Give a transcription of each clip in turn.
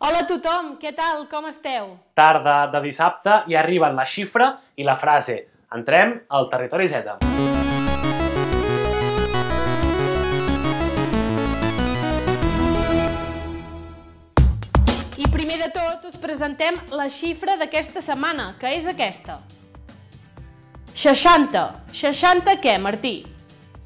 Hola a tothom, què tal? Com esteu? Tarda de dissabte i arriben la xifra i la frase. Entrem al territori Z. I primer de tot us presentem la xifra d'aquesta setmana, que és aquesta. 60. 60 què, Martí?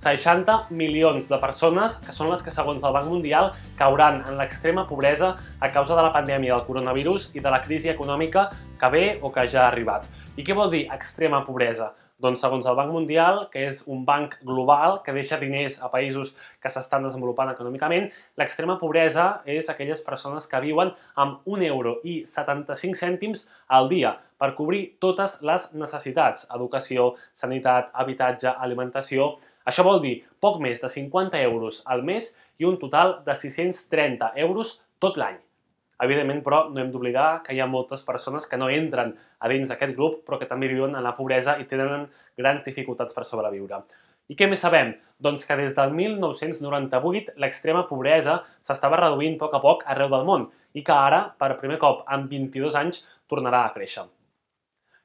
60 milions de persones, que són les que, segons el Banc Mundial, cauran en l'extrema pobresa a causa de la pandèmia del coronavirus i de la crisi econòmica que ve o que ja ha arribat. I què vol dir extrema pobresa? Doncs segons el Banc Mundial, que és un banc global que deixa diners a països que s'estan desenvolupant econòmicament, l'extrema pobresa és aquelles persones que viuen amb un euro i 75 cèntims al dia per cobrir totes les necessitats, educació, sanitat, habitatge, alimentació. Això vol dir poc més de 50 euros al mes i un total de 630 euros tot l'any. Evidentment, però, no hem d'oblidar que hi ha moltes persones que no entren a dins d'aquest grup, però que també viuen en la pobresa i tenen grans dificultats per sobreviure. I què més sabem? Doncs que des del 1998 l'extrema pobresa s'estava reduint a poc a poc arreu del món i que ara, per primer cop en 22 anys, tornarà a créixer.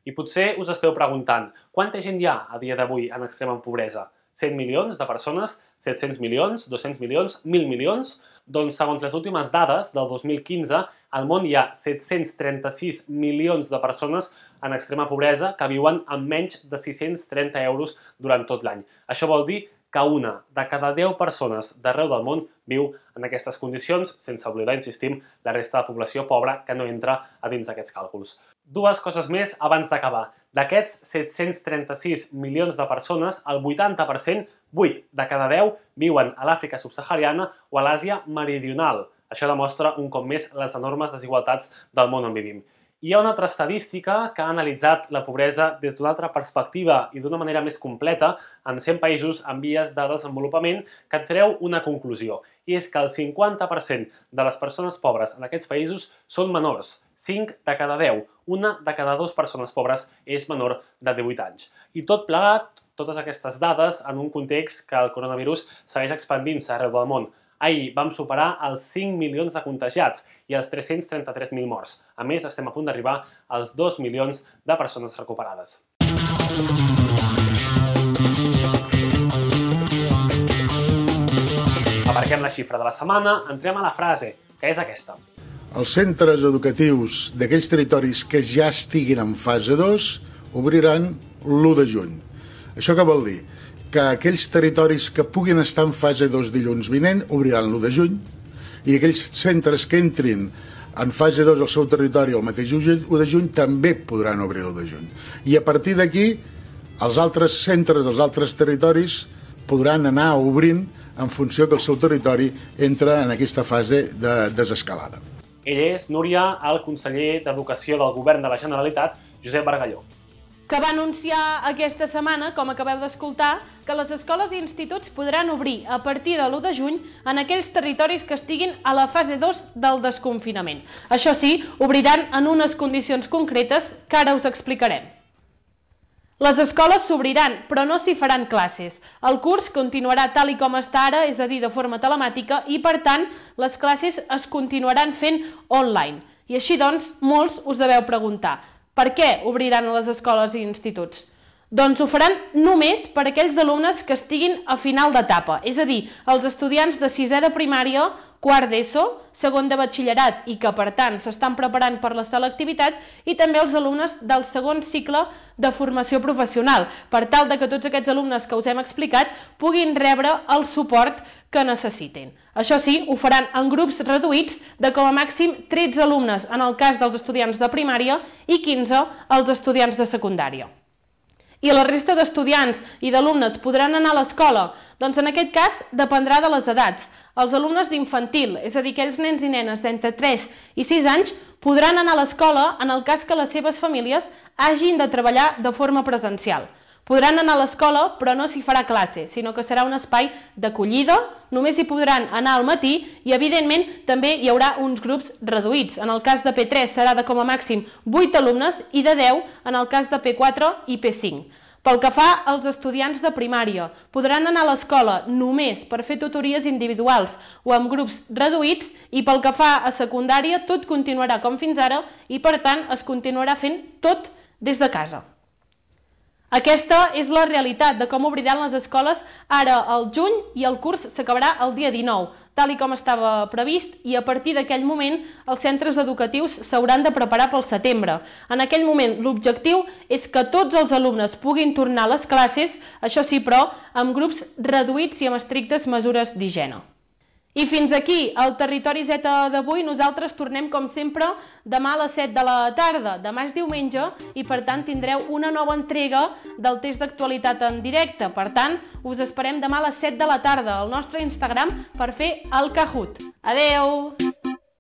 I potser us esteu preguntant, quanta gent hi ha a dia d'avui en extrema pobresa? 100 milions de persones, 700 milions, 200 milions, 1.000 milions? Doncs segons les últimes dades del 2015, al món hi ha 736 milions de persones en extrema pobresa que viuen amb menys de 630 euros durant tot l'any. Això vol dir que una de cada 10 persones d'arreu del món viu en aquestes condicions, sense oblidar, insistim, la resta de població pobra que no entra a dins d'aquests càlculs. Dues coses més abans d'acabar. D'aquests 736 milions de persones, el 80%, 8 de cada 10, viuen a l'Àfrica subsahariana o a l'Àsia meridional. Això demostra un cop més les enormes desigualtats del món on vivim. Hi ha una altra estadística que ha analitzat la pobresa des d'una altra perspectiva i d'una manera més completa en 100 països en vies de desenvolupament que treu una conclusió, i és que el 50% de les persones pobres en aquests països són menors, 5 de cada 10, una de cada dues persones pobres és menor de 18 anys. I tot plegat, totes aquestes dades en un context que el coronavirus segueix expandint-se arreu del món. Ahir vam superar els 5 milions de contagiats i els 333.000 morts. A més, estem a punt d'arribar als 2 milions de persones recuperades. Aparquem la xifra de la setmana, entrem a la frase, que és aquesta. Els centres educatius d'aquells territoris que ja estiguin en fase 2 obriran l'1 de juny. Això què vol dir? Que aquells territoris que puguin estar en fase 2 dilluns vinent obriran l'1 de juny i aquells centres que entrin en fase 2 al seu territori el mateix 1 de juny també podran obrir l'1 de juny. I a partir d'aquí els altres centres dels altres territoris podran anar obrint en funció que el seu territori entra en aquesta fase de desescalada. Ell és, Núria, el conseller d'Educació del Govern de la Generalitat, Josep Bargalló que va anunciar aquesta setmana, com acabeu d'escoltar, que les escoles i instituts podran obrir a partir de l'1 de juny en aquells territoris que estiguin a la fase 2 del desconfinament. Això sí, obriran en unes condicions concretes que ara us explicarem. Les escoles s'obriran, però no s'hi faran classes. El curs continuarà tal i com està ara, és a dir, de forma telemàtica, i per tant les classes es continuaran fent online. I així doncs, molts us deveu preguntar, per què obriran les escoles i instituts? Doncs ho faran només per aquells alumnes que estiguin a final d'etapa, és a dir, els estudiants de sisè de primària, quart d'ESO, segon de batxillerat i que, per tant, s'estan preparant per la selectivitat i també els alumnes del segon cicle de formació professional, per tal de que tots aquests alumnes que us hem explicat puguin rebre el suport que necessitin. Això sí, ho faran en grups reduïts de com a màxim 13 alumnes en el cas dels estudiants de primària i 15 els estudiants de secundària. I la resta d'estudiants i d'alumnes podran anar a l'escola? Doncs en aquest cas dependrà de les edats. Els alumnes d'infantil, és a dir, aquells nens i nenes d'entre 3 i 6 anys, podran anar a l'escola en el cas que les seves famílies hagin de treballar de forma presencial. Podran anar a l'escola, però no s'hi farà classe, sinó que serà un espai d'acollida, només hi podran anar al matí i, evidentment, també hi haurà uns grups reduïts. En el cas de P3 serà de com a màxim 8 alumnes i de 10 en el cas de P4 i P5. Pel que fa als estudiants de primària, podran anar a l'escola només per fer tutories individuals o amb grups reduïts i pel que fa a secundària tot continuarà com fins ara i per tant es continuarà fent tot des de casa. Aquesta és la realitat de com obriran les escoles ara al juny i el curs s'acabarà el dia 19, tal i com estava previst, i a partir d'aquell moment els centres educatius s'hauran de preparar pel setembre. En aquell moment l'objectiu és que tots els alumnes puguin tornar a les classes, això sí però, amb grups reduïts i amb estrictes mesures d'higiene. I fins aquí el Territori Z d'avui. Nosaltres tornem, com sempre, demà a les 7 de la tarda. Demà és diumenge i, per tant, tindreu una nova entrega del test d'actualitat en directe. Per tant, us esperem demà a les 7 de la tarda al nostre Instagram per fer el Kahoot. Adeu!